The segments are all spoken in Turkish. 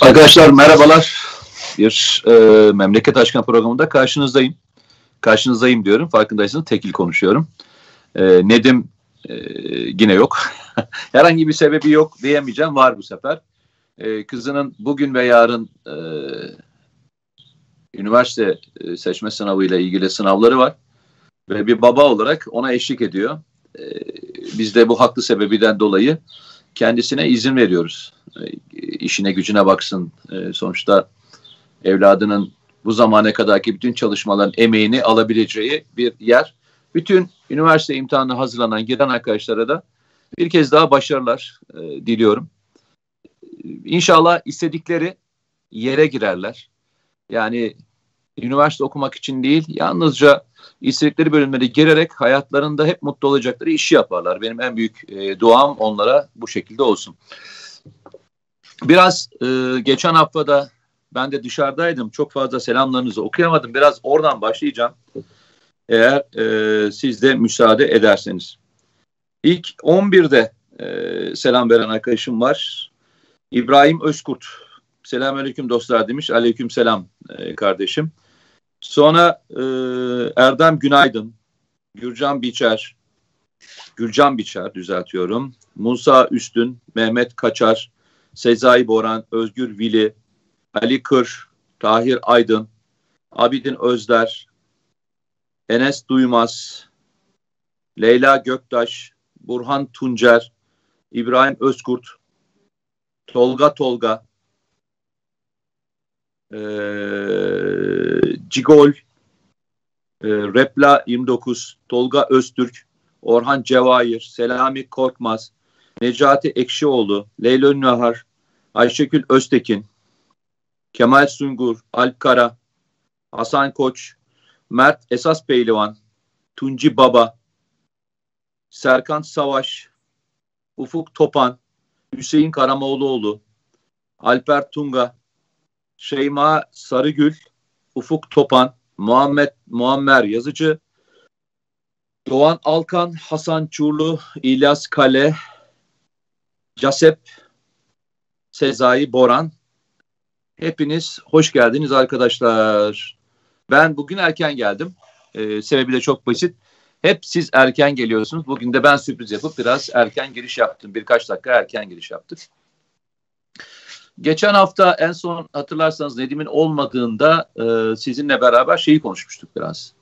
Arkadaşlar merhabalar. Bir e, memleket aşkına programında karşınızdayım. Karşınızdayım diyorum. Farkındaysanız tekil konuşuyorum. E, Nedim e, yine yok. Herhangi bir sebebi yok diyemeyeceğim. Var bu sefer. E, kızının bugün ve yarın e, üniversite e, seçme sınavıyla ilgili sınavları var. Ve bir baba olarak ona eşlik ediyor. E, biz de bu haklı sebebiden dolayı kendisine izin veriyoruz. E, işine gücüne baksın. E, sonuçta evladının bu zamana kadarki bütün çalışmaların emeğini alabileceği bir yer. Bütün üniversite imtihanına hazırlanan giren arkadaşlara da bir kez daha başarılar e, diliyorum. İnşallah istedikleri yere girerler. Yani üniversite okumak için değil, yalnızca istedikleri bölümlere girerek hayatlarında hep mutlu olacakları işi yaparlar. Benim en büyük e, duam onlara bu şekilde olsun. Biraz e, geçen haftada ben de dışarıdaydım. Çok fazla selamlarınızı okuyamadım. Biraz oradan başlayacağım. Eğer e, siz de müsaade ederseniz. İlk 11'de e, selam veren arkadaşım var. İbrahim Özkurt. Selamünaleyküm dostlar demiş. Aleyküm selam e, kardeşim. Sonra e, Erdem Günaydın, Gürcan Biçer, Gürcan Biçer düzeltiyorum. Musa Üstün, Mehmet Kaçar, Sezai Boran, Özgür Vili, Ali Kır, Tahir Aydın, Abidin Özler, Enes Duymaz, Leyla Göktaş, Burhan Tuncer, İbrahim Özkurt, Tolga Tolga, e, Cigol, e, Repla 29, Tolga Öztürk, Orhan Cevahir, Selami Korkmaz, Necati Ekşioğlu, Leyla Nahar, Ayşegül Öztekin, Kemal Sungur, Alp Kara, Hasan Koç, Mert Esas Pehlivan, Tunci Baba, Serkan Savaş, Ufuk Topan, Hüseyin Karamoğluoğlu, Alper Tunga, Şeyma Sarıgül, Ufuk Topan, Muhammed Muammer Yazıcı, Doğan Alkan, Hasan Çurlu, İlyas Kale, Casep, Sezai Boran. Hepiniz hoş geldiniz arkadaşlar. Ben bugün erken geldim. Ee, sebebi de çok basit. Hep siz erken geliyorsunuz. Bugün de ben sürpriz yapıp biraz erken giriş yaptım. Birkaç dakika erken giriş yaptık. Geçen hafta en son hatırlarsanız Nedim'in olmadığında e, sizinle beraber şeyi konuşmuştuk biraz.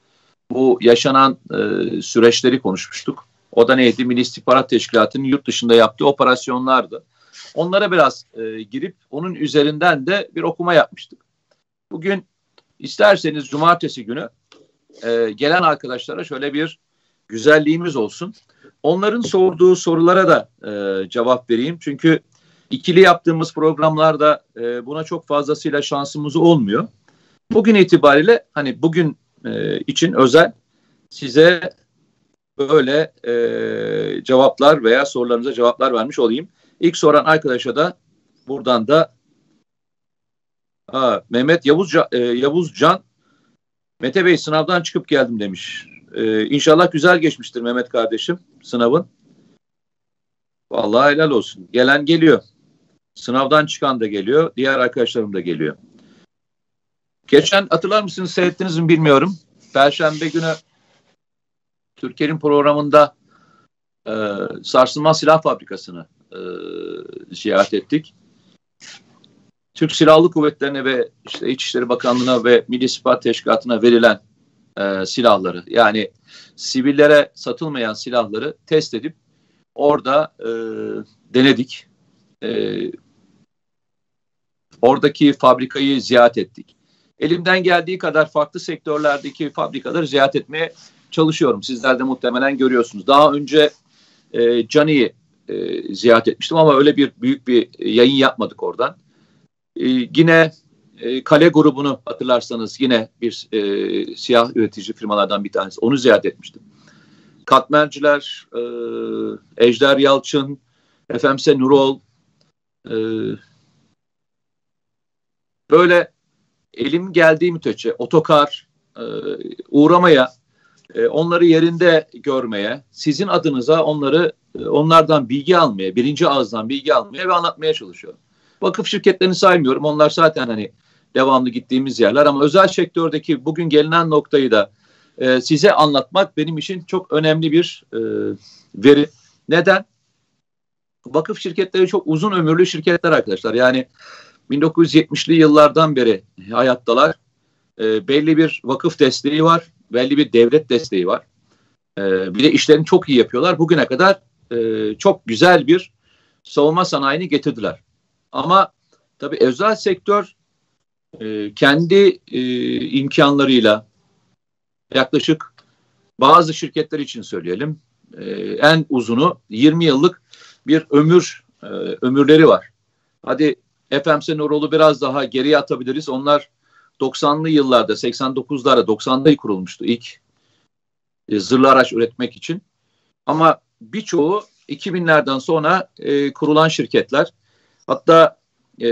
Bu yaşanan e, süreçleri konuşmuştuk. O da neydi? Milli İstihbarat Teşkilatı'nın yurt dışında yaptığı operasyonlardı. Onlara biraz e, girip onun üzerinden de bir okuma yapmıştık. Bugün isterseniz cumartesi günü e, gelen arkadaşlara şöyle bir güzelliğimiz olsun. Onların sorduğu sorulara da e, cevap vereyim. Çünkü ikili yaptığımız programlarda e, buna çok fazlasıyla şansımız olmuyor. Bugün itibariyle hani bugün e, için özel size böyle e, cevaplar veya sorularınıza cevaplar vermiş olayım. İlk soran arkadaşa da buradan da ha, Mehmet Yavuz, e, Yavuz Can Mete Bey sınavdan çıkıp geldim demiş. E, inşallah güzel geçmiştir Mehmet kardeşim sınavın. Vallahi helal olsun. Gelen geliyor. Sınavdan çıkan da geliyor. Diğer arkadaşlarım da geliyor. Geçen hatırlar mısınız seyrettiniz mi bilmiyorum. Perşembe günü Türkiye'nin programında e, sarsılmaz silah fabrikasını e, ziyaret ettik. Türk Silahlı Kuvvetleri'ne ve işte İçişleri Bakanlığı'na ve Milli İstihbarat Teşkilatı'na verilen e, silahları yani sivillere satılmayan silahları test edip orada e, denedik. E, oradaki fabrikayı ziyaret ettik. Elimden geldiği kadar farklı sektörlerdeki fabrikaları ziyaret etmeye çalışıyorum. Sizler de muhtemelen görüyorsunuz. Daha önce e, Cani'yi e, ziyaret etmiştim ama öyle bir büyük bir yayın yapmadık oradan. E, yine e, Kale grubunu hatırlarsanız yine bir e, siyah üretici firmalardan bir tanesi. Onu ziyaret etmiştim. Katmerciler, e, Ejder Yalçın, FMS Nurol, e, böyle elim geldiği müddetçe otokar e, uğramaya, e, onları yerinde görmeye, sizin adınıza onları e, onlardan bilgi almaya, birinci ağızdan bilgi almaya ve anlatmaya çalışıyorum. Vakıf şirketlerini saymıyorum. Onlar zaten hani devamlı gittiğimiz yerler ama özel sektördeki bugün gelinen noktayı da e, size anlatmak benim için çok önemli bir e, veri. Neden? Vakıf şirketleri çok uzun ömürlü şirketler arkadaşlar. Yani 1970'li yıllardan beri hayattalar. E, belli bir vakıf desteği var, belli bir devlet desteği var. E, bir de işlerini çok iyi yapıyorlar. Bugüne kadar e, çok güzel bir savunma sanayini getirdiler. Ama tabii özel sektör e, kendi e, imkanlarıyla yaklaşık bazı şirketler için söyleyelim e, en uzunu 20 yıllık bir ömür e, ömürleri var. Hadi FMC Nurol'u biraz daha geriye atabiliriz. Onlar 90'lı yıllarda 89'larda 90'da kurulmuştu ilk e, zırhlı araç üretmek için. Ama birçoğu 2000'lerden sonra e, kurulan şirketler. Hatta e,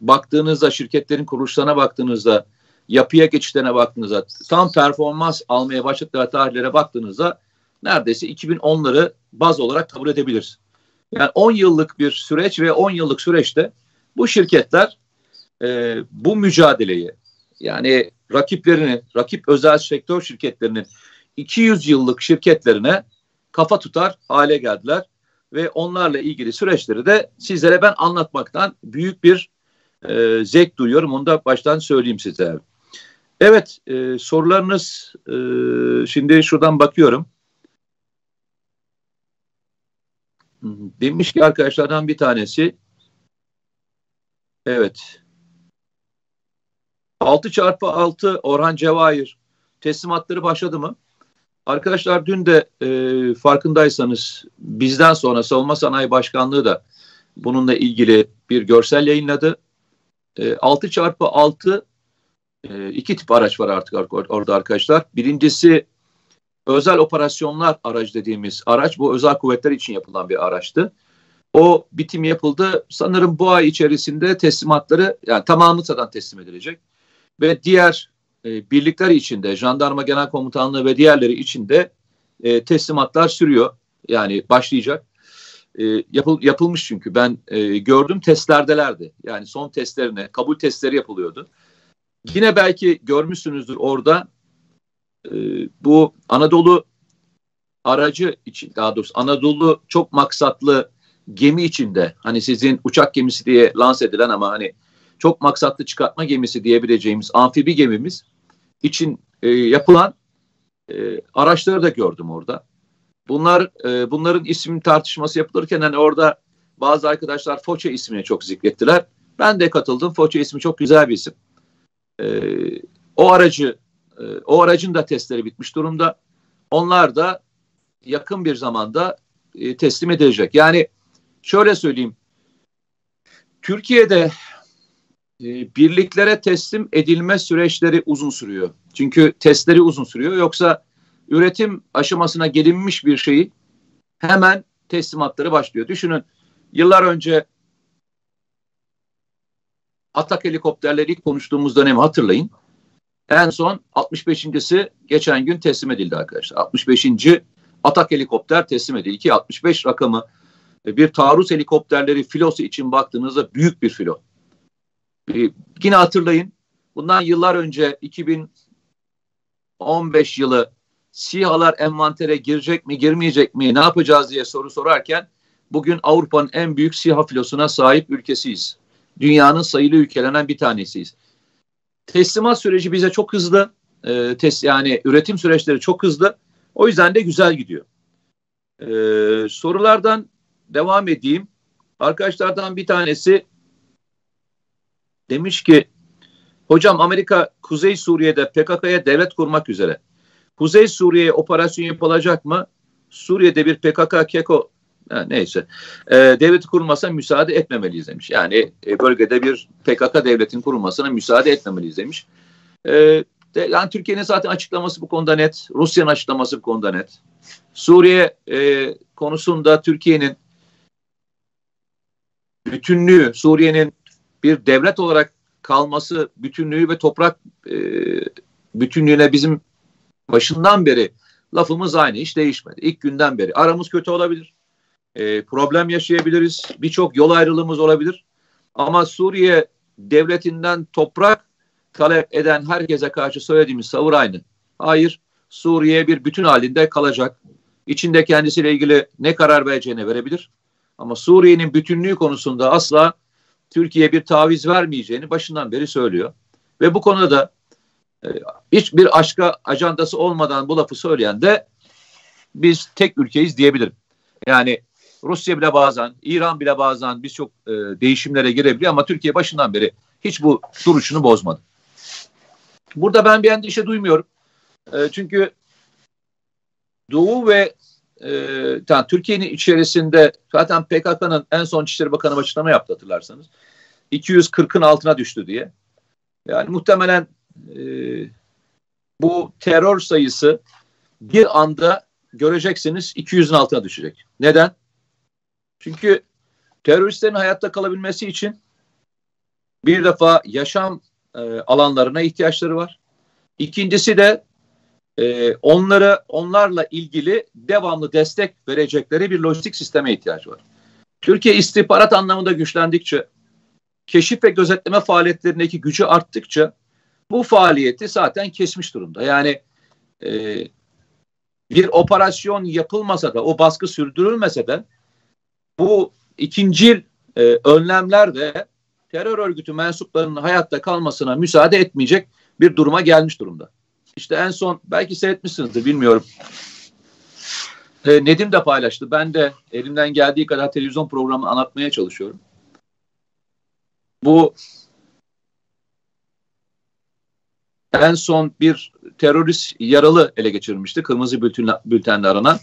baktığınızda şirketlerin kuruluşlarına baktığınızda yapıya geçişlerine baktığınızda tam performans almaya başladıkları tarihlere baktığınızda neredeyse 2010'ları baz olarak kabul edebiliriz. Yani 10 yıllık bir süreç ve 10 yıllık süreçte bu şirketler e, bu mücadeleyi yani rakiplerinin, rakip özel sektör şirketlerinin 200 yıllık şirketlerine kafa tutar hale geldiler ve onlarla ilgili süreçleri de sizlere ben anlatmaktan büyük bir e, zevk duyuyorum. Onu da baştan söyleyeyim size. Evet e, sorularınız e, şimdi şuradan bakıyorum. Demiş ki arkadaşlardan bir tanesi evet 6 çarpı 6 Orhan Cevahir teslimatları başladı mı? Arkadaşlar dün de e, farkındaysanız bizden sonra Savunma Sanayi Başkanlığı da bununla ilgili bir görsel yayınladı. E, 6 çarpı 6 e, iki tip araç var artık orada arkadaşlar. Birincisi özel operasyonlar aracı dediğimiz araç. Bu özel kuvvetler için yapılan bir araçtı. O bitim yapıldı. Sanırım bu ay içerisinde teslimatları yani tamamı zaten teslim edilecek. Ve diğer e, birlikler içinde, jandarma genel komutanlığı ve diğerleri içinde e, teslimatlar sürüyor. Yani başlayacak. E, yapıl, yapılmış çünkü ben e, gördüm testlerdelerdi. Yani son testlerine, kabul testleri yapılıyordu. Yine belki görmüşsünüzdür orada e, bu Anadolu aracı için daha doğrusu Anadolu çok maksatlı gemi içinde hani sizin uçak gemisi diye lanse edilen ama hani çok maksatlı çıkartma gemisi diyebileceğimiz amfibi gemimiz için e, yapılan e, araçları da gördüm orada. Bunlar e, bunların isim tartışması yapılırken hani orada bazı arkadaşlar Foça ismini çok zikrettiler. Ben de katıldım. Foça ismi çok güzel bir isim. E, o aracı e, o aracın da testleri bitmiş durumda. Onlar da yakın bir zamanda e, teslim edilecek. Yani şöyle söyleyeyim. Türkiye'de e, birliklere teslim edilme süreçleri uzun sürüyor. Çünkü testleri uzun sürüyor. Yoksa üretim aşamasına gelinmiş bir şeyi hemen teslimatları başlıyor. Düşünün yıllar önce Atak helikopterleri ilk konuştuğumuz dönemi hatırlayın. En son 65.si geçen gün teslim edildi arkadaşlar. 65. Atak helikopter teslim edildi. Ki 65 rakamı bir taarruz helikopterleri filosu için baktığınızda büyük bir filo. Ee, yine hatırlayın bundan yıllar önce 2015 yılı SİHA'lar envantere girecek mi girmeyecek mi ne yapacağız diye soru sorarken bugün Avrupa'nın en büyük SİHA filosuna sahip ülkesiyiz. Dünyanın sayılı ülkelerinden bir tanesiyiz. Teslimat süreci bize çok hızlı. E, tes, yani üretim süreçleri çok hızlı. O yüzden de güzel gidiyor. E, sorulardan devam edeyim. Arkadaşlardan bir tanesi demiş ki hocam Amerika Kuzey Suriye'de PKK'ya devlet kurmak üzere. Kuzey Suriye'ye operasyon yapılacak mı? Suriye'de bir PKK keko ha, neyse e, devleti kurulmasına müsaade etmemeliyiz demiş. Yani e, bölgede bir PKK devletin kurulmasına müsaade etmemeliyiz demiş. E, de, yani Türkiye'nin zaten açıklaması bu konuda net. Rusya'nın açıklaması bu konuda net. Suriye e, konusunda Türkiye'nin bütünlüğü, Suriye'nin bir devlet olarak kalması bütünlüğü ve toprak e, bütünlüğüne bizim başından beri lafımız aynı hiç değişmedi. İlk günden beri aramız kötü olabilir. E, problem yaşayabiliriz. Birçok yol ayrılığımız olabilir. Ama Suriye devletinden toprak talep eden herkese karşı söylediğimiz savur aynı. Hayır, Suriye bir bütün halinde kalacak. İçinde kendisiyle ilgili ne karar vereceğini verebilir. Ama Suriye'nin bütünlüğü konusunda asla Türkiye bir taviz vermeyeceğini başından beri söylüyor. Ve bu konuda da e, hiçbir aşka ajandası olmadan bu lafı söyleyen de biz tek ülkeyiz diyebilirim. Yani Rusya bile bazen, İran bile bazen birçok e, değişimlere girebiliyor ama Türkiye başından beri hiç bu duruşunu bozmadı. Burada ben bir endişe duymuyorum. E, çünkü Doğu ve e, yani Türkiye'nin içerisinde zaten PKK'nın en son İçişleri Bakanı açıklama yaptı hatırlarsanız. 240'ın altına düştü diye. Yani muhtemelen e, bu terör sayısı bir anda göreceksiniz 200'ün altına düşecek. Neden? Çünkü teröristlerin hayatta kalabilmesi için bir defa yaşam e, alanlarına ihtiyaçları var. İkincisi de e, onlara onlarla ilgili devamlı destek verecekleri bir lojistik sisteme ihtiyacı var. Türkiye istihbarat anlamında güçlendikçe, keşif ve gözetleme faaliyetlerindeki gücü arttıkça bu faaliyeti zaten kesmiş durumda. Yani e, bir operasyon yapılmasa da, o baskı sürdürülmese de bu ikincil e, önlemler de terör örgütü mensuplarının hayatta kalmasına müsaade etmeyecek bir duruma gelmiş durumda. İşte en son belki seyretmişsinizdir bilmiyorum. E, Nedim de paylaştı. Ben de elimden geldiği kadar televizyon programı anlatmaya çalışıyorum. Bu en son bir terörist yaralı ele geçirilmişti. Kırmızı bültenle, bültenle aranan.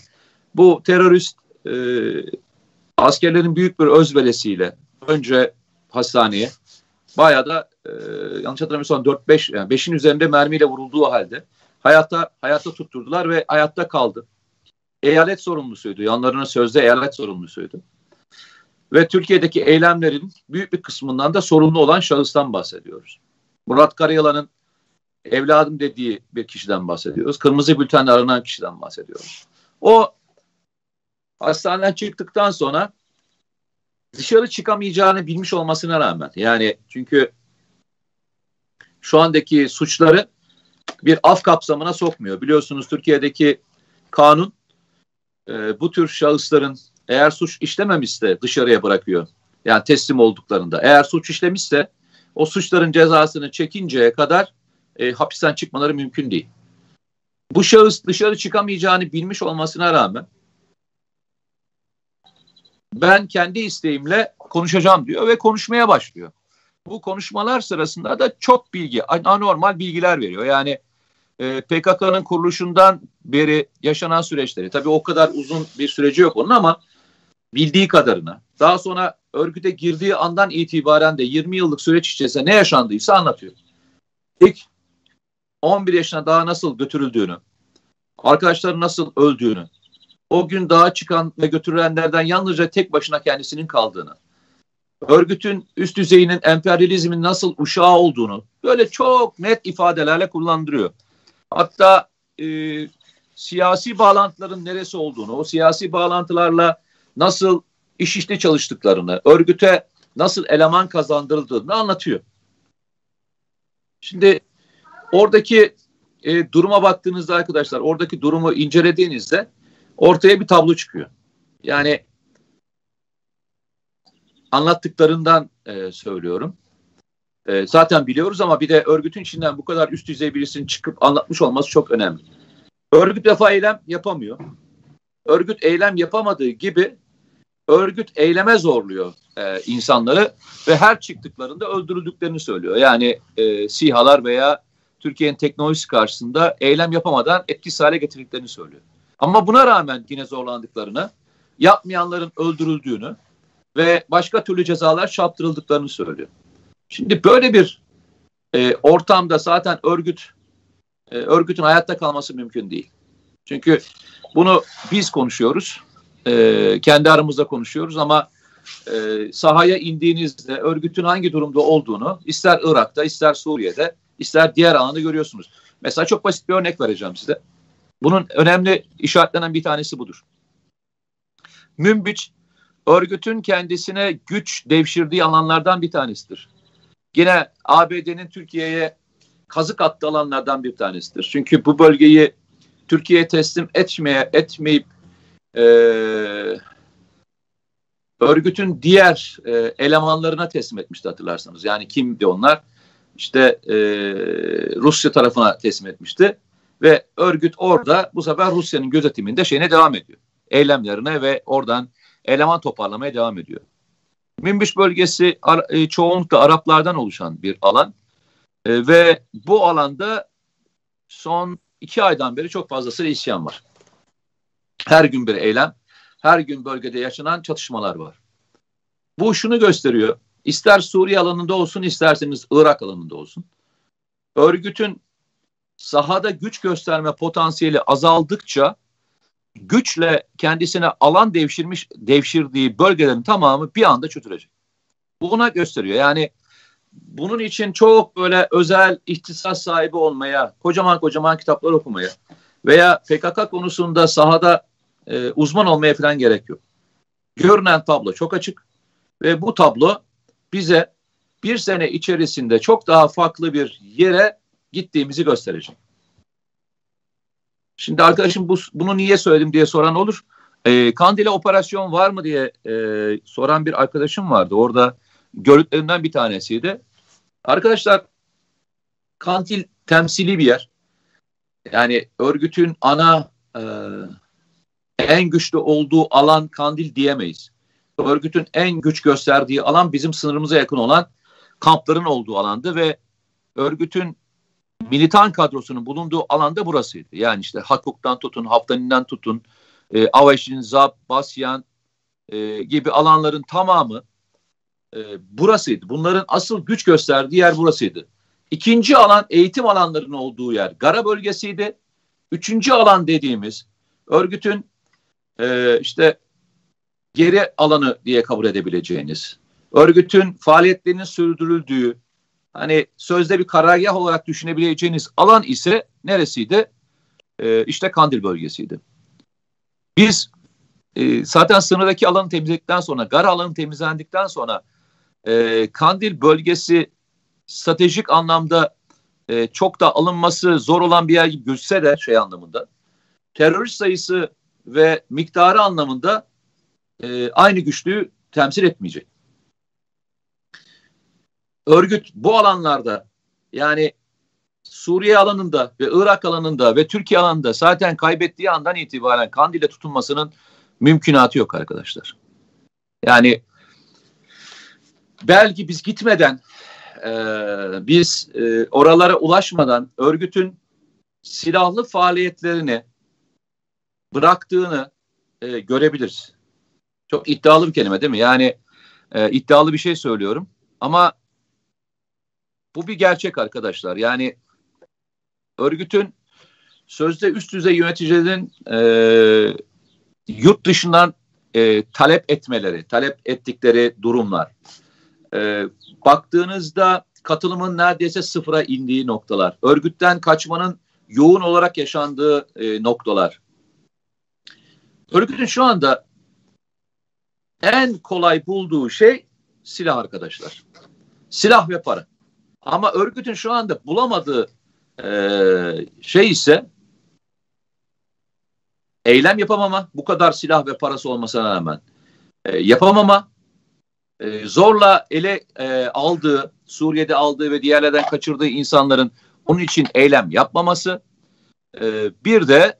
Bu terörist e, askerlerin büyük bir özveresiyle önce hastaneye bayağı da e, yanlış hatırlamıyorsam 4-5 yani 5'in üzerinde mermiyle vurulduğu halde hayatta hayatta tutturdular ve hayatta kaldı. Eyalet sorumlusuydu. Yanlarına sözde eyalet sorumlusuydu. Ve Türkiye'deki eylemlerin büyük bir kısmından da sorumlu olan şahıstan bahsediyoruz. Murat Karayalan'ın evladım dediği bir kişiden bahsediyoruz. Kırmızı bültenle aranan kişiden bahsediyoruz. O hastaneden çıktıktan sonra dışarı çıkamayacağını bilmiş olmasına rağmen yani çünkü şu andaki suçları bir af kapsamına sokmuyor. Biliyorsunuz Türkiye'deki kanun e, bu tür şahısların eğer suç işlememişse dışarıya bırakıyor. Yani teslim olduklarında. Eğer suç işlemişse o suçların cezasını çekinceye kadar e, hapisten çıkmaları mümkün değil. Bu şahıs dışarı çıkamayacağını bilmiş olmasına rağmen ben kendi isteğimle konuşacağım diyor ve konuşmaya başlıyor. Bu konuşmalar sırasında da çok bilgi, anormal bilgiler veriyor. Yani e, PKK'nın kuruluşundan beri yaşanan süreçleri, tabii o kadar uzun bir süreci yok onun ama bildiği kadarına, daha sonra örgüte girdiği andan itibaren de 20 yıllık süreç içerisinde ne yaşandıysa anlatıyor. İlk 11 yaşına daha nasıl götürüldüğünü, arkadaşları nasıl öldüğünü, o gün dağa çıkan ve götürülenlerden yalnızca tek başına kendisinin kaldığını, örgütün üst düzeyinin emperyalizmin nasıl uşağı olduğunu böyle çok net ifadelerle kullandırıyor. Hatta e, siyasi bağlantıların neresi olduğunu, o siyasi bağlantılarla nasıl iş işte çalıştıklarını, örgüte nasıl eleman kazandırıldığını anlatıyor. Şimdi oradaki e, duruma baktığınızda arkadaşlar, oradaki durumu incelediğinizde ortaya bir tablo çıkıyor. Yani anlattıklarından e, söylüyorum. E, zaten biliyoruz ama bir de örgütün içinden bu kadar üst düzey birisinin çıkıp anlatmış olması çok önemli. Örgüt defa eylem yapamıyor. Örgüt eylem yapamadığı gibi örgüt eyleme zorluyor e, insanları ve her çıktıklarında öldürüldüklerini söylüyor. Yani e, SİHA'lar veya Türkiye'nin teknolojisi karşısında eylem yapamadan etkisiz hale getirdiklerini söylüyor. Ama buna rağmen yine zorlandıklarını, yapmayanların öldürüldüğünü ve başka türlü cezalar çarptırıldıklarını söylüyor. Şimdi böyle bir e, ortamda zaten örgüt e, örgütün hayatta kalması mümkün değil. Çünkü bunu biz konuşuyoruz, e, kendi aramızda konuşuyoruz ama e, sahaya indiğinizde örgütün hangi durumda olduğunu ister Irak'ta, ister Suriye'de, ister diğer alanda görüyorsunuz. Mesela çok basit bir örnek vereceğim size. Bunun önemli işaretlenen bir tanesi budur. Münbiç örgütün kendisine güç devşirdiği alanlardan bir tanesidir. Yine ABD'nin Türkiye'ye kazık attığı alanlardan bir tanesidir. Çünkü bu bölgeyi Türkiye'ye teslim etmeye etmeyip e, örgütün diğer e, elemanlarına teslim etmişti hatırlarsanız. Yani kimdi onlar? İşte e, Rusya tarafına teslim etmişti ve örgüt orada bu sefer Rusya'nın gözetiminde şeyine devam ediyor. Eylemlerine ve oradan eleman toparlamaya devam ediyor. Minbiş bölgesi e, çoğunlukla Araplardan oluşan bir alan e, ve bu alanda son iki aydan beri çok fazlasıyla isyan var. Her gün bir eylem, her gün bölgede yaşanan çatışmalar var. Bu şunu gösteriyor. İster Suriye alanında olsun, isterseniz Irak alanında olsun. Örgütün sahada güç gösterme potansiyeli azaldıkça güçle kendisine alan devşirmiş devşirdiği bölgelerin tamamı bir anda çötülecek. Buna gösteriyor. Yani bunun için çok böyle özel ihtisas sahibi olmaya, kocaman kocaman kitaplar okumaya veya PKK konusunda sahada e, uzman olmaya falan gerek yok. Görünen tablo çok açık ve bu tablo bize bir sene içerisinde çok daha farklı bir yere gittiğimizi gösterecek. Şimdi arkadaşım bu, bunu niye söyledim diye soran olur. E, Kandil'e operasyon var mı diye e, soran bir arkadaşım vardı. Orada görüntülerinden bir tanesiydi. Arkadaşlar Kandil temsili bir yer. Yani örgütün ana e, en güçlü olduğu alan Kandil diyemeyiz. Örgütün en güç gösterdiği alan bizim sınırımıza yakın olan kampların olduğu alandı ve örgütün militan kadrosunun bulunduğu alanda burasıydı. Yani işte Hakuk'tan tutun, Haftani'den tutun, e, Avaşin, Zab, Basyan e, gibi alanların tamamı e, burasıydı. Bunların asıl güç gösterdiği yer burasıydı. İkinci alan eğitim alanlarının olduğu yer Gara bölgesiydi. Üçüncü alan dediğimiz örgütün e, işte geri alanı diye kabul edebileceğiniz, örgütün faaliyetlerinin sürdürüldüğü, hani sözde bir karargah olarak düşünebileceğiniz alan ise neresiydi? E, işte Kandil bölgesiydi. Biz e, zaten sınırdaki alanı temizledikten sonra, Gara alanı temizlendikten sonra e, Kandil bölgesi stratejik anlamda e, çok da alınması zor olan bir yer gibi gözükse de şey anlamında terörist sayısı ve miktarı anlamında e, aynı güçlüğü temsil etmeyecek. Örgüt bu alanlarda yani Suriye alanında ve Irak alanında ve Türkiye alanında zaten kaybettiği andan itibaren Kandil'e tutunmasının mümkünatı yok arkadaşlar. Yani belki biz gitmeden e, biz e, oralara ulaşmadan örgütün silahlı faaliyetlerini bıraktığını e, görebiliriz. Çok iddialı bir kelime değil mi? Yani e, iddialı bir şey söylüyorum ama bu bir gerçek arkadaşlar. Yani örgütün sözde üst düzey yöneticilerin e, yurt dışından e, talep etmeleri, talep ettikleri durumlar. E, baktığınızda katılımın neredeyse sıfıra indiği noktalar, örgütten kaçmanın yoğun olarak yaşandığı e, noktalar. Örgütün şu anda en kolay bulduğu şey silah arkadaşlar. Silah ve para. Ama örgütün şu anda bulamadığı e, şey ise eylem yapamama, bu kadar silah ve parası olmasına rağmen e, yapamama, e, zorla ele e, aldığı, Suriye'de aldığı ve diğerlerden kaçırdığı insanların onun için eylem yapmaması, e, bir de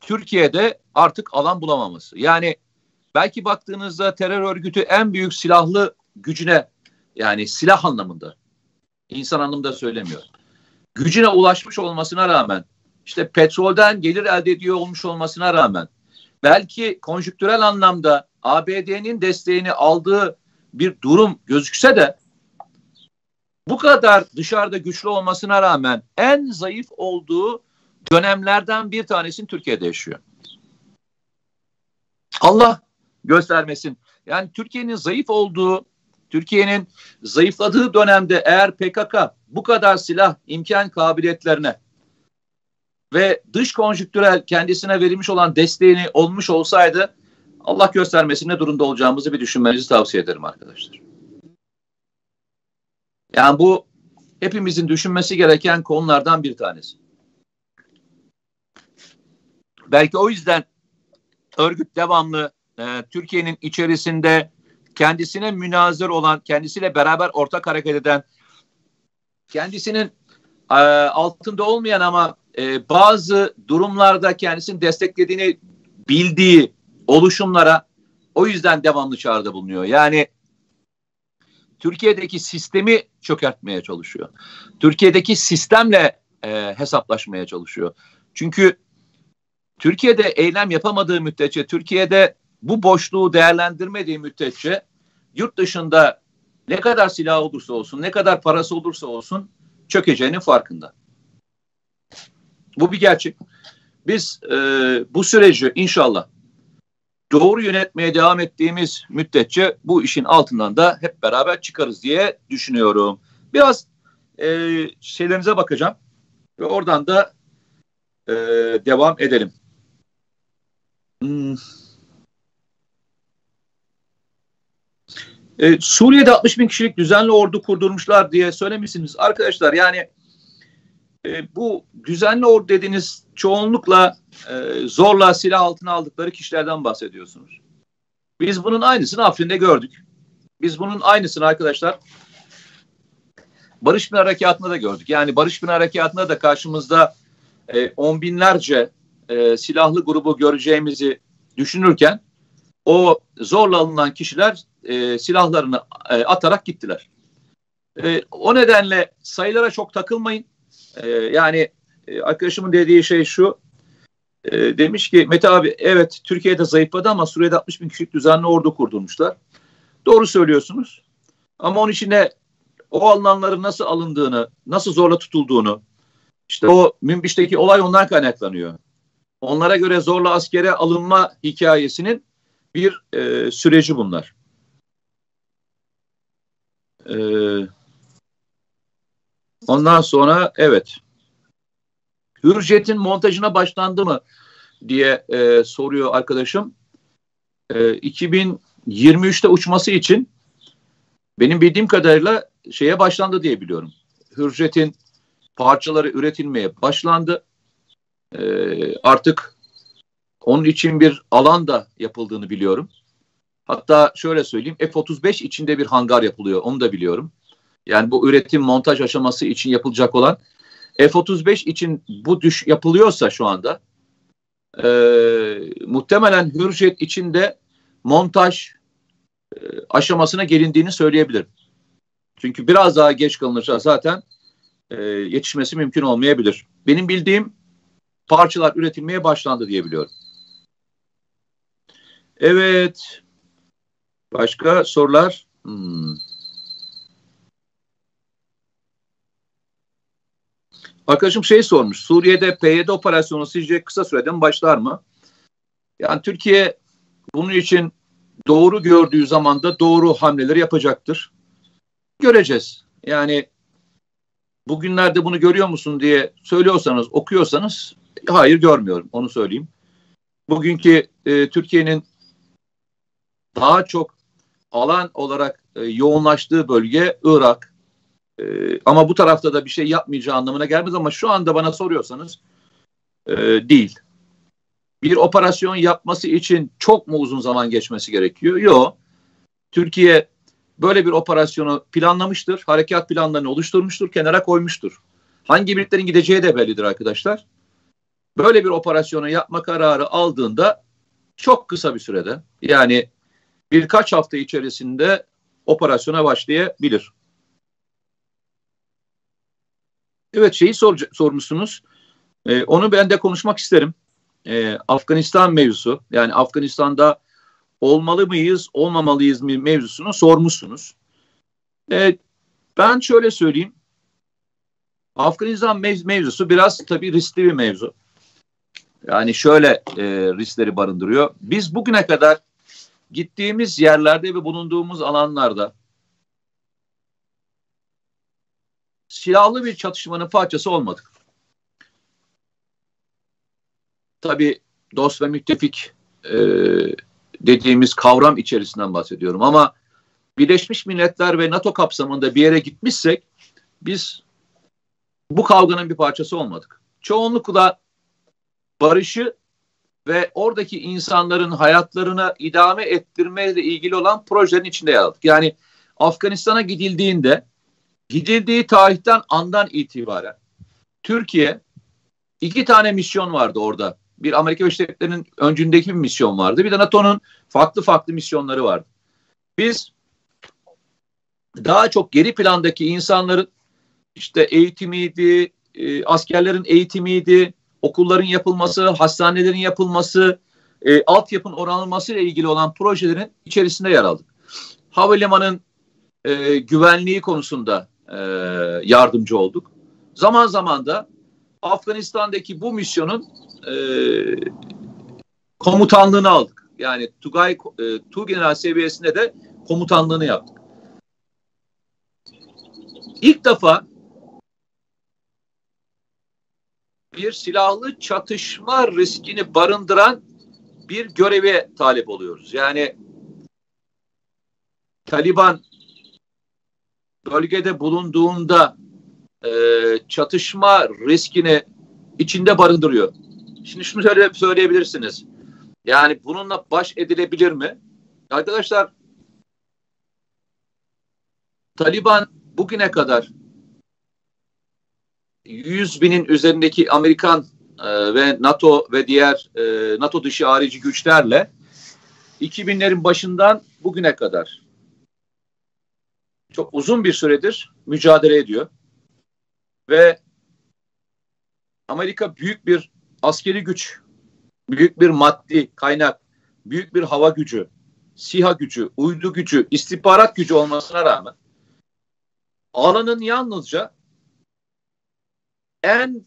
Türkiye'de artık alan bulamaması. Yani belki baktığınızda terör örgütü en büyük silahlı gücüne yani silah anlamında insan anlamında söylemiyor. Gücüne ulaşmış olmasına rağmen işte petrolden gelir elde ediyor olmuş olmasına rağmen belki konjüktürel anlamda ABD'nin desteğini aldığı bir durum gözükse de bu kadar dışarıda güçlü olmasına rağmen en zayıf olduğu dönemlerden bir tanesini Türkiye'de yaşıyor. Allah göstermesin. Yani Türkiye'nin zayıf olduğu, Türkiye'nin zayıfladığı dönemde eğer PKK bu kadar silah imkan kabiliyetlerine ve dış konjüktürel kendisine verilmiş olan desteğini olmuş olsaydı Allah göstermesin ne durumda olacağımızı bir düşünmenizi tavsiye ederim arkadaşlar. Yani bu hepimizin düşünmesi gereken konulardan bir tanesi. Belki o yüzden örgüt devamlı e, Türkiye'nin içerisinde kendisine münazır olan, kendisiyle beraber ortak hareket eden, kendisinin e, altında olmayan ama e, bazı durumlarda kendisini desteklediğini bildiği oluşumlara o yüzden devamlı çağrıda bulunuyor. Yani Türkiye'deki sistemi çökertmeye çalışıyor. Türkiye'deki sistemle e, hesaplaşmaya çalışıyor. Çünkü Türkiye'de eylem yapamadığı müddetçe, Türkiye'de bu boşluğu değerlendirmediği müddetçe yurt dışında ne kadar silah olursa olsun, ne kadar parası olursa olsun çökeceğinin farkında. Bu bir gerçek. Biz e, bu süreci inşallah doğru yönetmeye devam ettiğimiz müddetçe bu işin altından da hep beraber çıkarız diye düşünüyorum. Biraz e, şeylerinize bakacağım ve oradan da e, devam edelim. Hmm. E, Suriye'de 60 bin kişilik düzenli ordu kurdurmuşlar diye söylemişsiniz. Arkadaşlar yani e, bu düzenli ordu dediğiniz çoğunlukla e, zorla silah altına aldıkları kişilerden bahsediyorsunuz. Biz bunun aynısını Afrin'de gördük. Biz bunun aynısını arkadaşlar Barış Pınar Harekatı'nda da gördük. Yani Barış Pınar Harekatı'nda da karşımızda e, on binlerce e, silahlı grubu göreceğimizi düşünürken o zorla alınan kişiler e, silahlarını e, atarak gittiler. E, o nedenle sayılara çok takılmayın. E, yani e, arkadaşımın dediği şey şu. E, demiş ki Mete abi evet Türkiye'de zayıfladı ama Suriye'de 60 bin kişilik düzenli ordu kurdurmuşlar. Doğru söylüyorsunuz. Ama onun içine o alanların nasıl alındığını, nasıl zorla tutulduğunu, işte o Münbiş'teki olay ondan kaynaklanıyor. Onlara göre zorla askere alınma hikayesinin bir e, süreci bunlar. E, ondan sonra evet Hürjet'in montajına başlandı mı diye e, soruyor arkadaşım. E, 2023'te uçması için benim bildiğim kadarıyla şeye başlandı diye biliyorum. Hürjet'in parçaları üretilmeye başlandı. E, artık onun için bir alan da yapıldığını biliyorum. Hatta şöyle söyleyeyim F-35 içinde bir hangar yapılıyor onu da biliyorum. Yani bu üretim montaj aşaması için yapılacak olan F-35 için bu düş yapılıyorsa şu anda e, muhtemelen Hürjet için de montaj e, aşamasına gelindiğini söyleyebilirim. Çünkü biraz daha geç kalınırsa zaten e, yetişmesi mümkün olmayabilir. Benim bildiğim parçalar üretilmeye başlandı diye biliyorum. Evet. Başka sorular? Hmm. Arkadaşım şey sormuş. Suriye'de PYD operasyonu sizce kısa sürede mi başlar mı? Yani Türkiye bunun için doğru gördüğü zaman da doğru hamleleri yapacaktır. Göreceğiz. Yani bugünlerde bunu görüyor musun diye söylüyorsanız, okuyorsanız hayır görmüyorum. Onu söyleyeyim. Bugünkü e, Türkiye'nin daha çok alan olarak e, yoğunlaştığı bölge Irak. E, ama bu tarafta da bir şey yapmayacağı anlamına gelmez ama şu anda bana soruyorsanız e, değil. Bir operasyon yapması için çok mu uzun zaman geçmesi gerekiyor? Yok. Türkiye böyle bir operasyonu planlamıştır. Harekat planlarını oluşturmuştur, kenara koymuştur. Hangi birliklerin gideceği de bellidir arkadaşlar. Böyle bir operasyonu yapma kararı aldığında çok kısa bir sürede yani birkaç hafta içerisinde operasyona başlayabilir. Evet şeyi sor, sormuşsunuz. Ee, onu ben de konuşmak isterim. Ee, Afganistan mevzusu yani Afganistan'da olmalı mıyız olmamalıyız mı mevzusunu sormuşsunuz. Ee, ben şöyle söyleyeyim. Afganistan mev mevzusu biraz tabii riskli bir mevzu. Yani şöyle e, riskleri barındırıyor. Biz bugüne kadar gittiğimiz yerlerde ve bulunduğumuz alanlarda silahlı bir çatışmanın parçası olmadık. Tabii dost ve müttefik e, dediğimiz kavram içerisinden bahsediyorum. Ama Birleşmiş Milletler ve NATO kapsamında bir yere gitmişsek biz bu kavganın bir parçası olmadık. Çoğunlukla barışı ve oradaki insanların hayatlarına idame ettirmeyle ilgili olan projelerin içinde yer aldık. Yani Afganistan'a gidildiğinde gidildiği tarihten andan itibaren Türkiye iki tane misyon vardı orada. Bir Amerika Birleşik Devletleri'nin öncündeki bir misyon vardı. Bir de NATO'nun farklı farklı misyonları vardı. Biz daha çok geri plandaki insanların işte eğitimiydi, e, askerlerin eğitimiydi, okulların yapılması, hastanelerin yapılması, e, altyapının oranlanması ile ilgili olan projelerin içerisinde yer aldık. Havalimanın e, güvenliği konusunda e, yardımcı olduk. Zaman zaman da Afganistan'daki bu misyonun e, komutanlığını aldık. Yani Tugay e, Tu General seviyesinde de komutanlığını yaptık. İlk defa bir silahlı çatışma riskini barındıran bir göreve talip oluyoruz. Yani Taliban bölgede bulunduğunda e, çatışma riskini içinde barındırıyor. Şimdi şunu söyle, söyleyebilirsiniz. Yani bununla baş edilebilir mi? Arkadaşlar Taliban bugüne kadar 100 binin üzerindeki Amerikan e, ve NATO ve diğer e, NATO dışı harici güçlerle 2000'lerin başından bugüne kadar çok uzun bir süredir mücadele ediyor. Ve Amerika büyük bir askeri güç, büyük bir maddi kaynak, büyük bir hava gücü, siha gücü, uydu gücü, istihbarat gücü olmasına rağmen alanın yalnızca en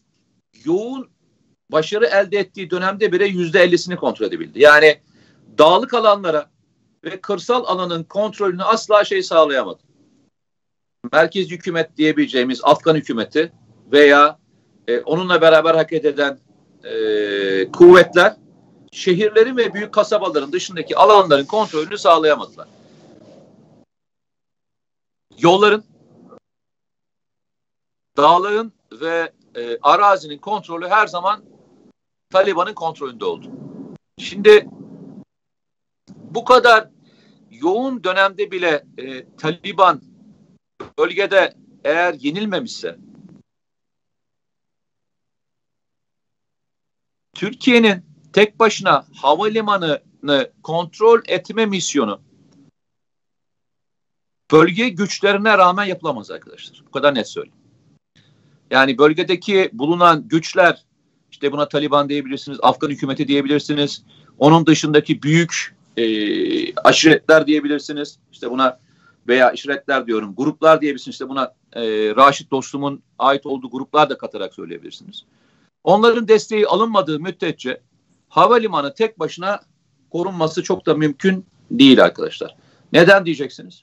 yoğun başarı elde ettiği dönemde bile yüzde ellisini kontrol edebildi. Yani dağlık alanlara ve kırsal alanın kontrolünü asla şey sağlayamadı. Merkez hükümet diyebileceğimiz Afgan hükümeti veya e, onunla beraber hareket eden e, kuvvetler şehirlerin ve büyük kasabaların dışındaki alanların kontrolünü sağlayamadılar. Yolların, dağların ve e, arazinin kontrolü her zaman Taliban'ın kontrolünde oldu. Şimdi bu kadar yoğun dönemde bile e, Taliban bölgede eğer yenilmemişse Türkiye'nin tek başına havalimanını kontrol etme misyonu bölge güçlerine rağmen yapılamaz arkadaşlar. Bu kadar net söyleyeyim. Yani bölgedeki bulunan güçler işte buna Taliban diyebilirsiniz, Afgan hükümeti diyebilirsiniz. Onun dışındaki büyük e, aşiretler diyebilirsiniz. İşte buna veya işaretler diyorum, gruplar diyebilirsiniz. İşte buna e, Raşit Dostum'un ait olduğu gruplar da katarak söyleyebilirsiniz. Onların desteği alınmadığı müddetçe havalimanı tek başına korunması çok da mümkün değil arkadaşlar. Neden diyeceksiniz?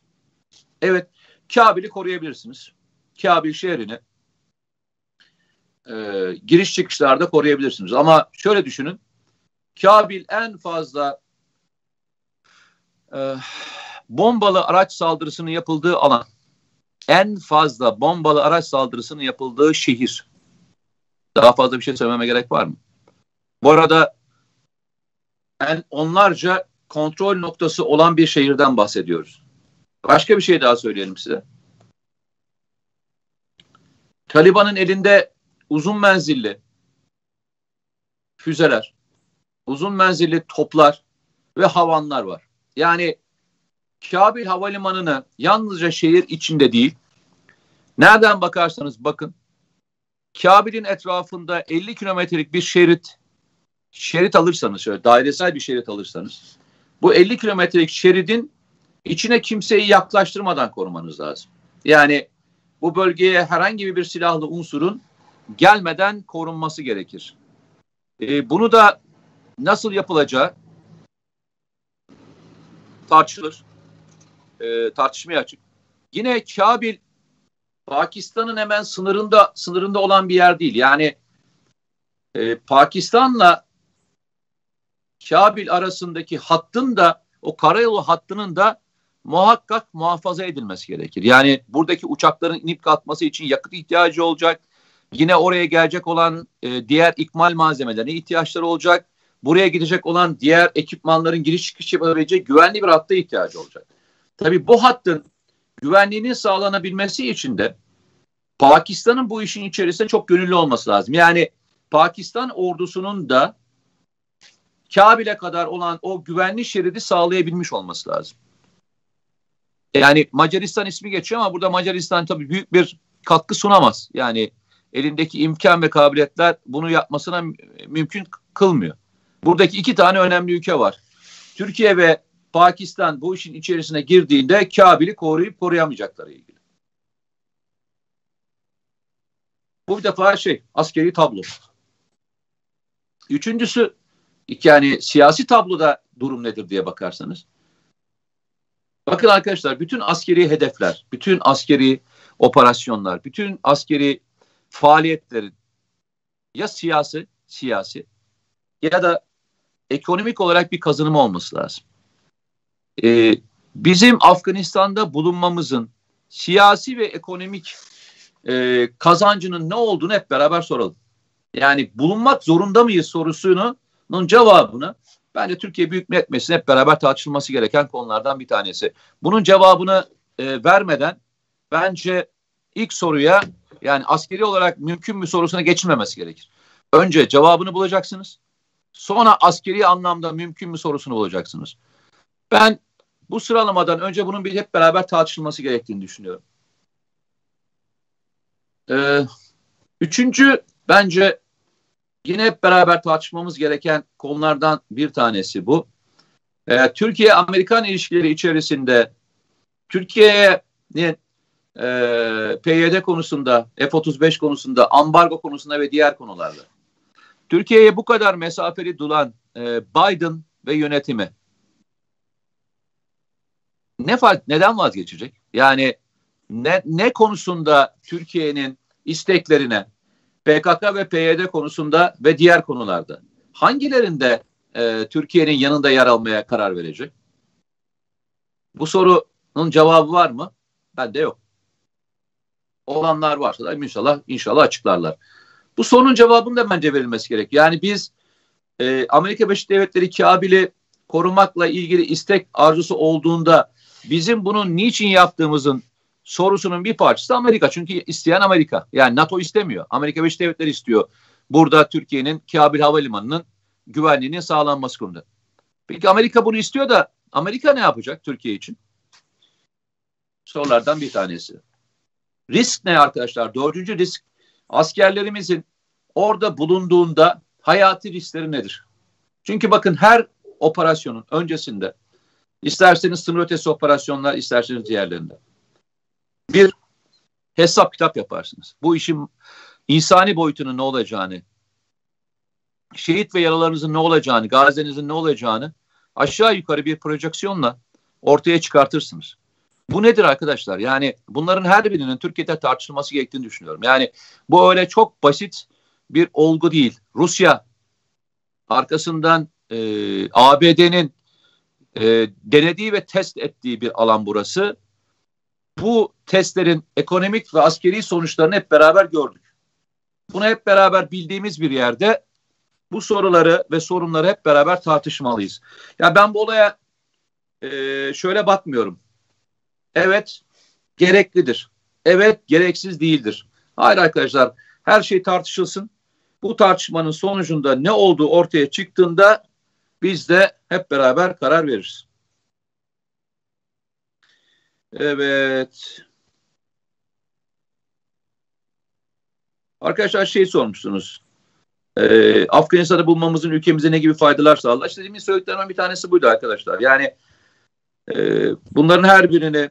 Evet, Kabil'i koruyabilirsiniz. Kabil şehrini e, giriş çıkışlarda koruyabilirsiniz. Ama şöyle düşünün. Kabil en fazla e, bombalı araç saldırısının yapıldığı alan. En fazla bombalı araç saldırısının yapıldığı şehir. Daha fazla bir şey söylememe gerek var mı? Bu arada en onlarca kontrol noktası olan bir şehirden bahsediyoruz. Başka bir şey daha söyleyelim size. Taliban'ın elinde uzun menzilli füzeler, uzun menzilli toplar ve havanlar var. Yani Kabil Havalimanı'nı yalnızca şehir içinde değil, nereden bakarsanız bakın, Kabil'in etrafında 50 kilometrelik bir şerit şerit alırsanız, şöyle dairesel bir şerit alırsanız, bu 50 kilometrelik şeridin içine kimseyi yaklaştırmadan korumanız lazım. Yani bu bölgeye herhangi bir silahlı unsurun gelmeden korunması gerekir. E, bunu da nasıl yapılacağı tartışılır. E, tartışmaya açık. Yine Kabil Pakistan'ın hemen sınırında sınırında olan bir yer değil. Yani e, Pakistan'la Kabil arasındaki hattın da o karayolu hattının da muhakkak muhafaza edilmesi gerekir. Yani buradaki uçakların inip kalkması için yakıt ihtiyacı olacak. Yine oraya gelecek olan e, diğer ikmal malzemelerine ihtiyaçları olacak. Buraya gidecek olan diğer ekipmanların giriş çıkış yapabileceği güvenli bir hatta ihtiyacı olacak. Tabii bu hattın güvenliğinin sağlanabilmesi için de Pakistan'ın bu işin içerisinde çok gönüllü olması lazım. Yani Pakistan ordusunun da Kabil'e kadar olan o güvenli şeridi sağlayabilmiş olması lazım. Yani Macaristan ismi geçiyor ama burada Macaristan tabii büyük bir katkı sunamaz. Yani elindeki imkan ve kabiliyetler bunu yapmasına mümkün kılmıyor. Buradaki iki tane önemli ülke var. Türkiye ve Pakistan bu işin içerisine girdiğinde Kabil'i koruyup koruyamayacakları ilgili. Bu bir defa şey askeri tablo. Üçüncüsü yani siyasi tabloda durum nedir diye bakarsanız. Bakın arkadaşlar bütün askeri hedefler, bütün askeri operasyonlar, bütün askeri faaliyetlerin ya siyasi, siyasi ya da ekonomik olarak bir kazanımı olması lazım. Ee, bizim Afganistan'da bulunmamızın siyasi ve ekonomik e, kazancının ne olduğunu hep beraber soralım. Yani bulunmak zorunda mıyız sorusunun cevabını bence Türkiye Büyük Millet Meclisi'nin hep beraber tartışılması gereken konulardan bir tanesi. Bunun cevabını e, vermeden bence ilk soruya yani askeri olarak mümkün mü sorusuna geçilmemesi gerekir. Önce cevabını bulacaksınız. Sonra askeri anlamda mümkün mü sorusunu bulacaksınız. Ben bu sıralamadan önce bunun bir hep beraber tartışılması gerektiğini düşünüyorum. Ee, üçüncü bence yine hep beraber tartışmamız gereken konulardan bir tanesi bu. Ee, Türkiye-Amerikan ilişkileri içerisinde Türkiye'nin e, PYD konusunda, F-35 konusunda, ambargo konusunda ve diğer konularda Türkiye'ye bu kadar mesafeli duran e, Biden ve yönetimi ne neden vazgeçecek? Yani ne, ne konusunda Türkiye'nin isteklerine PKK ve PYD konusunda ve diğer konularda hangilerinde e, Türkiye'nin yanında yer almaya karar verecek? Bu sorunun cevabı var mı? Bende yok. Olanlar varsa da inşallah inşallah açıklarlar. Bu sorunun cevabının da bence verilmesi gerek. Yani biz e, Amerika Birleşik Devletleri Kabil'i korumakla ilgili istek arzusu olduğunda bizim bunun niçin yaptığımızın sorusunun bir parçası Amerika. Çünkü isteyen Amerika. Yani NATO istemiyor. Amerika Birleşik Devletleri istiyor. Burada Türkiye'nin Kabil Havalimanı'nın güvenliğinin sağlanması konuda. Peki Amerika bunu istiyor da Amerika ne yapacak Türkiye için? Sorulardan bir tanesi. Risk ne arkadaşlar? Dördüncü risk askerlerimizin orada bulunduğunda hayati riskleri nedir? Çünkü bakın her operasyonun öncesinde isterseniz sınır ötesi operasyonlar isterseniz diğerlerinde bir hesap kitap yaparsınız. Bu işin insani boyutunun ne olacağını, şehit ve yaralarınızın ne olacağını, gazenizin ne olacağını aşağı yukarı bir projeksiyonla ortaya çıkartırsınız. Bu nedir arkadaşlar? Yani bunların her birinin Türkiye'de tartışılması gerektiğini düşünüyorum. Yani bu öyle çok basit bir olgu değil. Rusya arkasından e, ABD'nin e, denediği ve test ettiği bir alan burası bu testlerin ekonomik ve askeri sonuçlarını hep beraber gördük. Bunu hep beraber bildiğimiz bir yerde bu soruları ve sorunları hep beraber tartışmalıyız. Ya ben bu olaya e, şöyle bakmıyorum. Evet gereklidir. Evet gereksiz değildir. Hayır arkadaşlar her şey tartışılsın. Bu tartışmanın sonucunda ne olduğu ortaya çıktığında biz de hep beraber karar veririz. Evet. Arkadaşlar şey sormuşsunuz. Ee, Afganistan'da bulmamızın ülkemize ne gibi faydalar sağlar? İşte demin söylediklerimden bir tanesi buydu arkadaşlar. Yani e, bunların her birini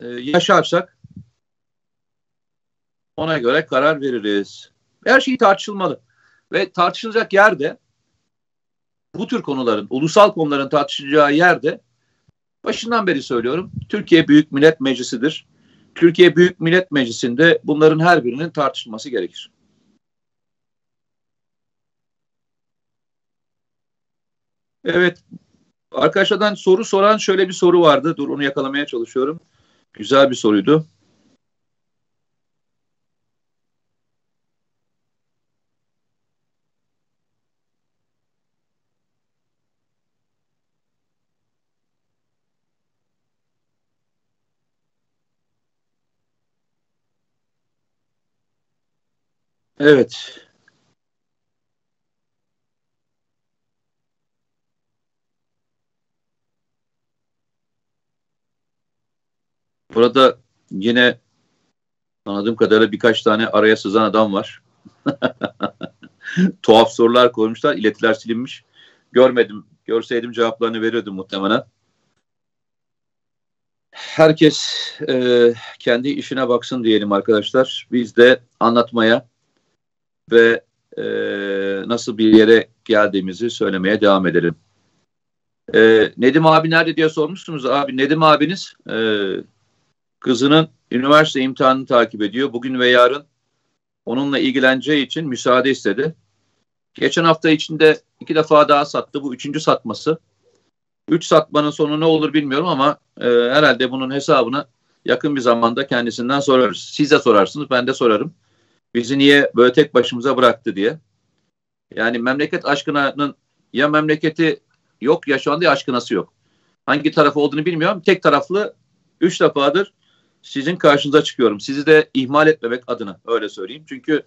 e, yaşarsak ona göre karar veririz. Her şey tartışılmalı. Ve tartışılacak yerde bu tür konuların, ulusal konuların tartışılacağı yerde Başından beri söylüyorum. Türkiye Büyük Millet Meclisi'dir. Türkiye Büyük Millet Meclisi'nde bunların her birinin tartışılması gerekir. Evet. Arkadaşlardan soru soran şöyle bir soru vardı. Dur onu yakalamaya çalışıyorum. Güzel bir soruydu. Evet. Burada yine anladığım kadarıyla birkaç tane araya sızan adam var. Tuhaf sorular koymuşlar. iletiler silinmiş. Görmedim. Görseydim cevaplarını veriyordum muhtemelen. Herkes e, kendi işine baksın diyelim arkadaşlar. Biz de anlatmaya ve e, nasıl bir yere geldiğimizi söylemeye devam edelim. E, Nedim abi nerede diye sormuşsunuz. Abi Nedim abiniz e, kızının üniversite imtihanını takip ediyor. Bugün ve yarın onunla ilgileneceği için müsaade istedi. Geçen hafta içinde iki defa daha sattı. Bu üçüncü satması. Üç satmanın sonu ne olur bilmiyorum ama e, herhalde bunun hesabını yakın bir zamanda kendisinden sorarız. Siz de sorarsınız, ben de sorarım. Bizi niye böyle tek başımıza bıraktı diye. Yani memleket aşkının ya memleketi yok ya şu anda ya aşkınası yok. Hangi tarafı olduğunu bilmiyorum. Tek taraflı üç defadır sizin karşınıza çıkıyorum. Sizi de ihmal etmemek adına öyle söyleyeyim. Çünkü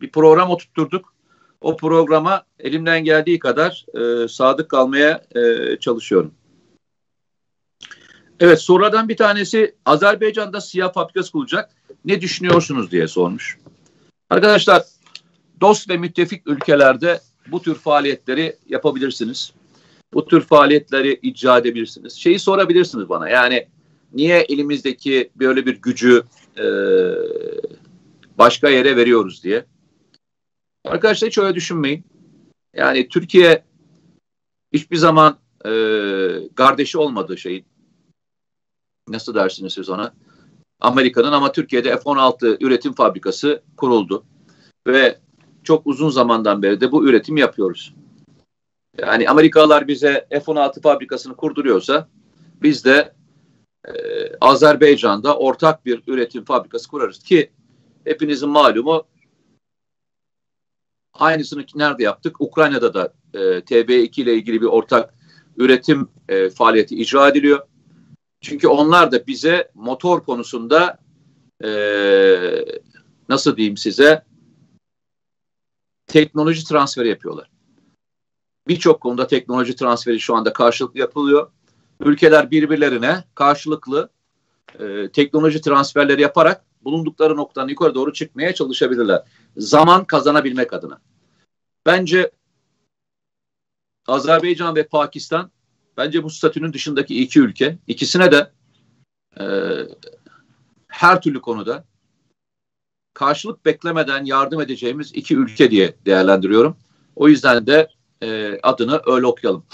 bir program oturtturduk. O programa elimden geldiği kadar e, sadık kalmaya e, çalışıyorum. Evet sorulardan bir tanesi Azerbaycan'da siyah fabrikası kurulacak. Ne düşünüyorsunuz diye sormuş. Arkadaşlar dost ve müttefik ülkelerde bu tür faaliyetleri yapabilirsiniz. Bu tür faaliyetleri icra edebilirsiniz. Şeyi sorabilirsiniz bana yani niye elimizdeki böyle bir gücü e, başka yere veriyoruz diye. Arkadaşlar hiç öyle düşünmeyin. Yani Türkiye hiçbir zaman e, kardeşi olmadığı şeyin nasıl dersiniz siz ona? Amerika'nın ama Türkiye'de F-16 üretim fabrikası kuruldu. Ve çok uzun zamandan beri de bu üretim yapıyoruz. Yani Amerikalılar bize F-16 fabrikasını kurduruyorsa biz de e, Azerbaycan'da ortak bir üretim fabrikası kurarız ki hepinizin malumu aynısını nerede yaptık? Ukrayna'da da e, TB2 ile ilgili bir ortak üretim e, faaliyeti icra ediliyor. Çünkü onlar da bize motor konusunda e, nasıl diyeyim size teknoloji transferi yapıyorlar. Birçok konuda teknoloji transferi şu anda karşılıklı yapılıyor. Ülkeler birbirlerine karşılıklı e, teknoloji transferleri yaparak bulundukları noktadan yukarı doğru çıkmaya çalışabilirler. Zaman kazanabilmek adına. Bence Azerbaycan ve Pakistan bence bu statünün dışındaki iki ülke. ikisine de e, her türlü konuda karşılık beklemeden yardım edeceğimiz iki ülke diye değerlendiriyorum. O yüzden de e, adını öyle okuyalım.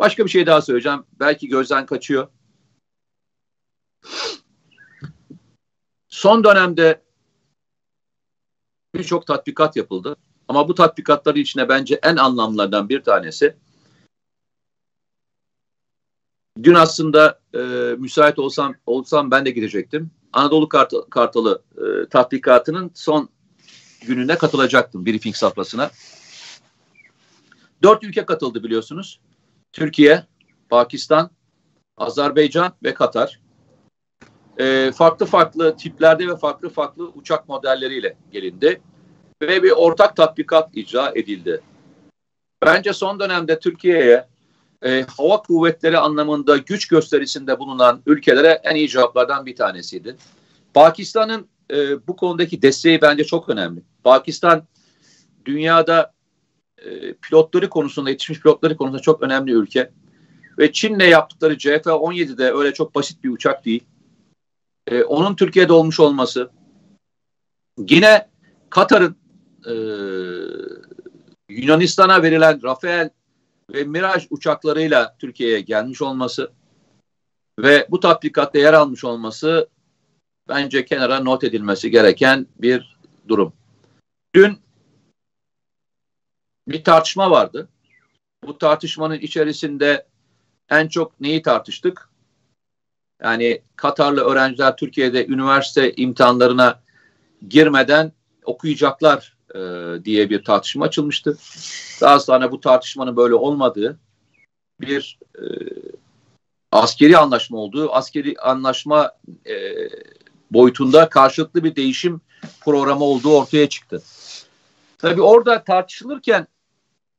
Başka bir şey daha söyleyeceğim. Belki gözden kaçıyor. Son dönemde birçok tatbikat yapıldı. Ama bu tatbikatları içine bence en anlamlardan bir tanesi Dün aslında e, müsait olsam olsam ben de gidecektim. Anadolu Kartalı, Kartalı e, tatbikatının son gününe katılacaktım briefing safhasına. Dört ülke katıldı biliyorsunuz. Türkiye, Pakistan, Azerbaycan ve Katar. E, farklı farklı tiplerde ve farklı farklı uçak modelleriyle gelindi. Ve bir ortak tatbikat icra edildi. Bence son dönemde Türkiye'ye e, hava kuvvetleri anlamında güç gösterisinde bulunan ülkelere en iyi cevaplardan bir tanesiydi. Pakistan'ın e, bu konudaki desteği bence çok önemli. Pakistan dünyada e, pilotları konusunda, yetişmiş pilotları konusunda çok önemli ülke. Ve Çin'le yaptıkları CF-17 de öyle çok basit bir uçak değil. E, onun Türkiye'de olmuş olması. Yine Katar'ın e, Yunanistan'a verilen Rafael ve Miraj uçaklarıyla Türkiye'ye gelmiş olması ve bu tatbikatta yer almış olması bence kenara not edilmesi gereken bir durum. Dün bir tartışma vardı. bu tartışmanın içerisinde en çok neyi tartıştık? Yani Katarlı öğrenciler Türkiye'de üniversite imtihanlarına girmeden okuyacaklar e, diye bir tartışma açılmıştı. Daha sonra bu tartışmanın böyle olmadığı bir e, askeri anlaşma olduğu, askeri anlaşma e, boyutunda karşılıklı bir değişim programı olduğu ortaya çıktı. Tabii orada tartışılırken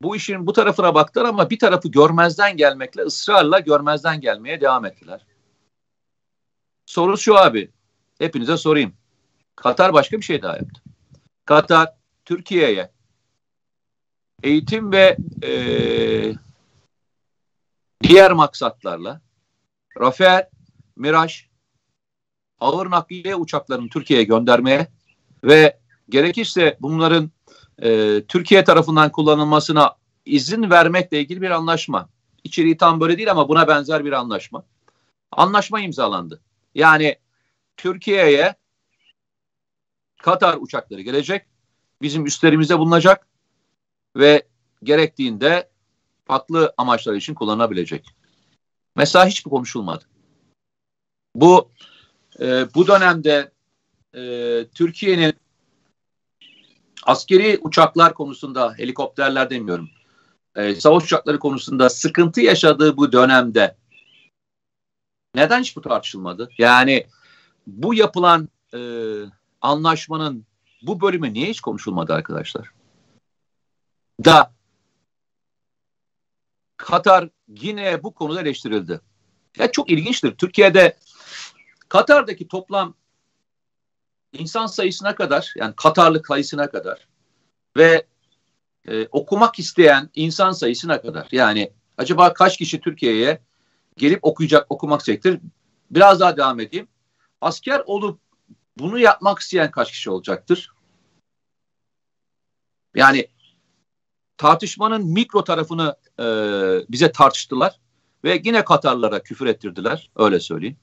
bu işin bu tarafına baktılar ama bir tarafı görmezden gelmekle ısrarla görmezden gelmeye devam ettiler. Soru şu abi. Hepinize sorayım. Katar başka bir şey daha yaptı. Katar Türkiye'ye eğitim ve e, diğer maksatlarla Rafael, Miraç, ağır nakliye uçaklarını Türkiye'ye göndermeye ve gerekirse bunların e, Türkiye tarafından kullanılmasına izin vermekle ilgili bir anlaşma. İçeriği tam böyle değil ama buna benzer bir anlaşma. Anlaşma imzalandı. Yani Türkiye'ye Katar uçakları gelecek, bizim üstlerimizde bulunacak ve gerektiğinde farklı amaçlar için kullanılabilecek. Mesela hiç mi konuşulmadı? Bu e, bu dönemde e, Türkiye'nin askeri uçaklar konusunda helikopterler demiyorum. E, savaş uçakları konusunda sıkıntı yaşadığı bu dönemde neden hiç bu tartışılmadı? Yani bu yapılan e, anlaşmanın bu bölümü niye hiç konuşulmadı arkadaşlar? Da Katar yine bu konuda eleştirildi. Ya çok ilginçtir. Türkiye'de Katar'daki toplam insan sayısına kadar yani Katarlı sayısına kadar ve e, okumak isteyen insan sayısına kadar yani acaba kaç kişi Türkiye'ye gelip okuyacak okumak isteyecektir? Biraz daha devam edeyim. Asker olup bunu yapmak isteyen kaç kişi olacaktır? Yani tartışmanın mikro tarafını e, bize tartıştılar ve yine Katarlara küfür ettirdiler öyle söyleyeyim.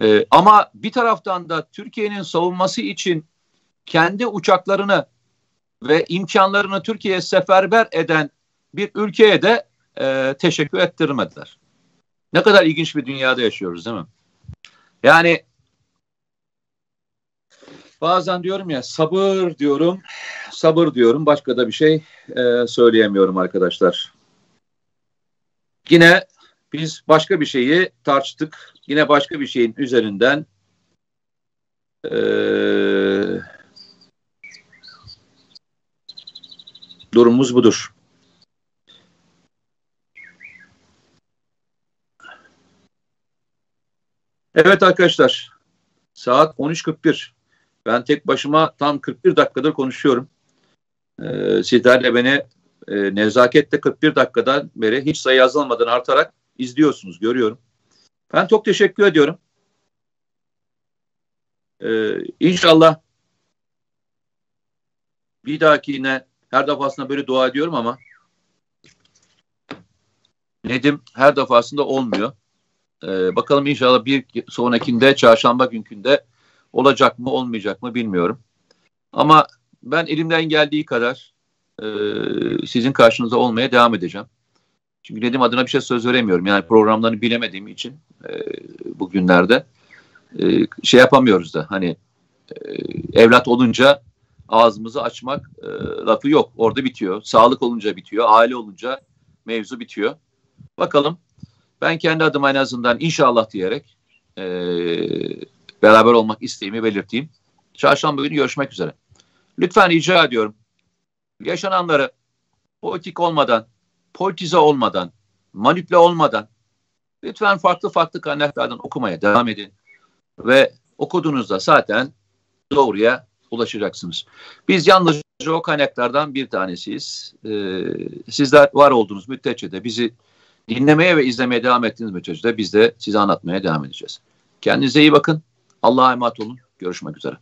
E, ama bir taraftan da Türkiye'nin savunması için kendi uçaklarını ve imkanlarını Türkiye'ye seferber eden bir ülkeye de e, teşekkür ettirmediler. Ne kadar ilginç bir dünyada yaşıyoruz değil mi? Yani bazen diyorum ya sabır diyorum, sabır diyorum. Başka da bir şey e, söyleyemiyorum arkadaşlar. Yine biz başka bir şeyi tartıştık. Yine başka bir şeyin üzerinden e, durumumuz budur. Evet arkadaşlar saat 13.41. Ben tek başıma tam 41 dakikadır konuşuyorum. Ee, sizler de beni e, nezaketle 41 dakikadan beri hiç sayı yazılmadan artarak izliyorsunuz, görüyorum. Ben çok teşekkür ediyorum. Ee, inşallah bir dahaki yine her defasında böyle dua ediyorum ama Nedim her defasında olmuyor. Ee, bakalım inşallah bir sonrakinde çarşamba günkünde olacak mı olmayacak mı bilmiyorum. Ama ben elimden geldiği kadar e, sizin karşınızda olmaya devam edeceğim. Çünkü Nedim adına bir şey söz veremiyorum. Yani programlarını bilemediğim için e, bugünlerde e, şey yapamıyoruz da hani e, evlat olunca ağzımızı açmak e, lafı yok. Orada bitiyor. Sağlık olunca bitiyor. Aile olunca mevzu bitiyor. Bakalım. Ben kendi adıma en azından inşallah diyerek e, beraber olmak isteğimi belirteyim. Çarşamba günü görüşmek üzere. Lütfen rica ediyorum. Yaşananları politik olmadan, politize olmadan, manipüle olmadan lütfen farklı farklı kaynaklardan okumaya devam edin. Ve okuduğunuzda zaten doğruya ulaşacaksınız. Biz yalnızca o kaynaklardan bir tanesiyiz. Ee, sizler var olduğunuz müddetçe de bizi dinlemeye ve izlemeye devam ettiğiniz müddetçe de biz de size anlatmaya devam edeceğiz. Kendinize iyi bakın. Allah'a emanet olun. Görüşmek üzere.